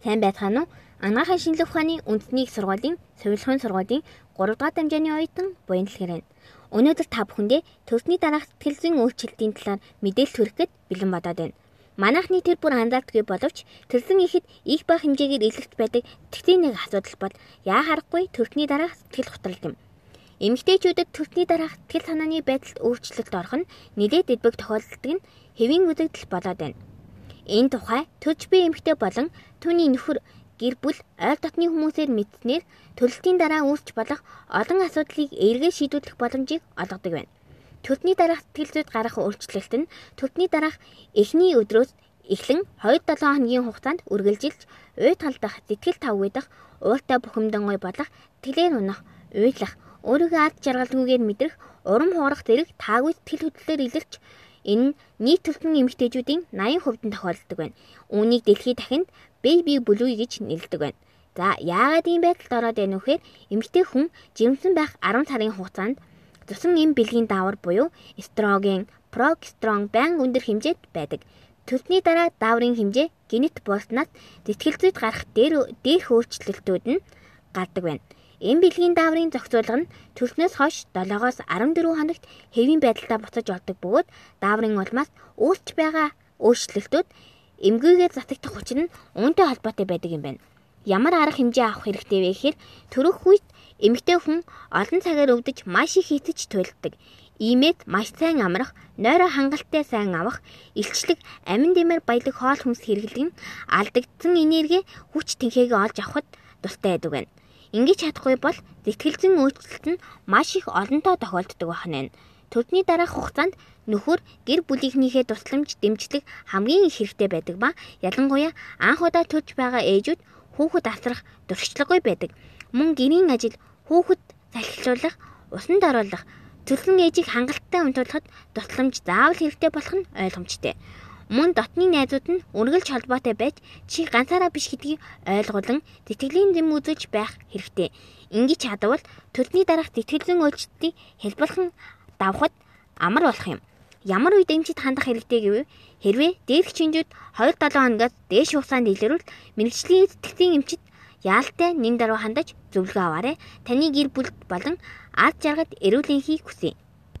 Сайн байцгаана уу? Анагаахын шинжилгээ ухааны үндэсний сургуулийн совилгын сургуулийн 3 дугаар дамжааны оюутан буян дэлгэрэн. Өнөөдөр та бүхэндээ төсний дараах сэтгэл зүйн өөрчлөлтийн талаар мэдээлэл хүрэхэд бэлэн бодоод байна. Манайхны тэр бүр анзаардаггүй боловч төрсөн ихэд их ба хэмжээгээр илэрч байдаг тэгтийн нэг асуудал бол яа харахгүй төрхний дараах сэтгэл хөдлөл юм. Эмэгтэйчүүдэд төрхний дараах сэтгэл санааны байдалд өөрчлөлт орох нь нэлээд эдбэг тохиолддог нь хэвийн үзэгдэл болоод байна. Энэ тухай төрж буй эмэгтэй болон түүний нөхөр гэр бүл ойр дотны хүмүүсээр мэдснээр төлөлтийн дараа үүсч болох олон асуудлыг эргээ шийдвэрлэх боломжийг олгодог байна. Төртний дараах сэтгэл зүйд гарах өөрчлөлт нь төртний дараах эхний өдрөөс эхлэн 2-7 хоногийн хугацаанд үргэлжилж уй талдах, сэтгэл тавгүйдах, ууртай бухимдан ой болох, тэлээр унах, уйлах, өөрийгөө ад жаргалгүйгээр мэдрэх, урам хугарах зэрэг таагүй сэтгэл хөдлөлөөр илэрч Энэ нь нийт төрлийн эмэгтэйчүүдийн 80% нь тохиолддог байна. Үүнийг дэлхийд дахинд baby blue гэж нэрлэдэг байна. За яагаад ийм байдалд ороод байна вэ гэхээр эмэгтэй хүн жирэмсэн байх 10 сарын хугацаанд цусан эм бэлгийн даавар буюу эстроген, прогестерон байнга өндөр хэмжээнд байдаг. Төсний дараа дааврын хэмжээ генет болснаас сэтгэл зүйд гарах дээр дээрх өөрчлөлтүүд нь гардаг байна. Энэ бэлгийн дааврын зохицуулга нь төлснөөс хойш 7-оос 14 хоногт хэвийн байдалтай буцаж ордог бөгөөд дааврын улмаас үүсч байгаа өөрчлөлтүүд эмгүйгээр затагдах хүчин нь үүнтэй холбоотой байдаг юм байна. Ямар арга хэмжээ авах хэрэгтэй вэ гэхээр төрөх үед эмэгтэй хүн олон цагаар өвдөж маш их хитэж туйлддаг. Иймээс маш сайн амрах, нойроо хангалттай сайн авах, илчлэг, амин дэмээр баялаг хоол хүнс хэрэглэх нь алдагдсан энерги хүч тэнхээгээ олж авахд тустай байдаг байна. Ингэж чадахгүй бол зэтгэлзэн өөрчлөлт нь маш их олонтоо тохиолддог байна. Төдний дараах хугацаанд нөхөр гэр бүлийнхнийхээ тусламж дэмжлэг хамгийн их хэрэгтэй байдаг ба ялангуяа анх удаа төрж байгаа ээжүүд хүүхэд асрах дуршлаггүй байдаг. Мөн гэрийн ажил, хүүхэд салхилуулах, усанд оруулах, төлсөн ээжийг хангалттай унтуулахад тусламж заавал хэрэгтэй болох нь ойлгомжтой. Мөн дотны найзууд нь үргэлж холбоотой байж чи ганцаараа биш гэдгийг ойлгуулан тэтгэлийн зэм үзүүлж байх хэрэгтэй. Ингэж чадвал төрний дараах тэтгэлийн үйлчлэлтийг хэлбэлхэн давхад амар болох юм. Ямар үед эмчид хандах хэрэгтэй гэвэл хэрвээ дээрх чинжүүд 2-7 хоногоос дээш хугацаанд илэрвэл мэрэгжлийн тэтгэлийн эмчид яалтай нэн даруй хандаж зөвлөгөө аваарай. Таны гэр бүл болон ард жаргад эрүүл энхийг хүсье.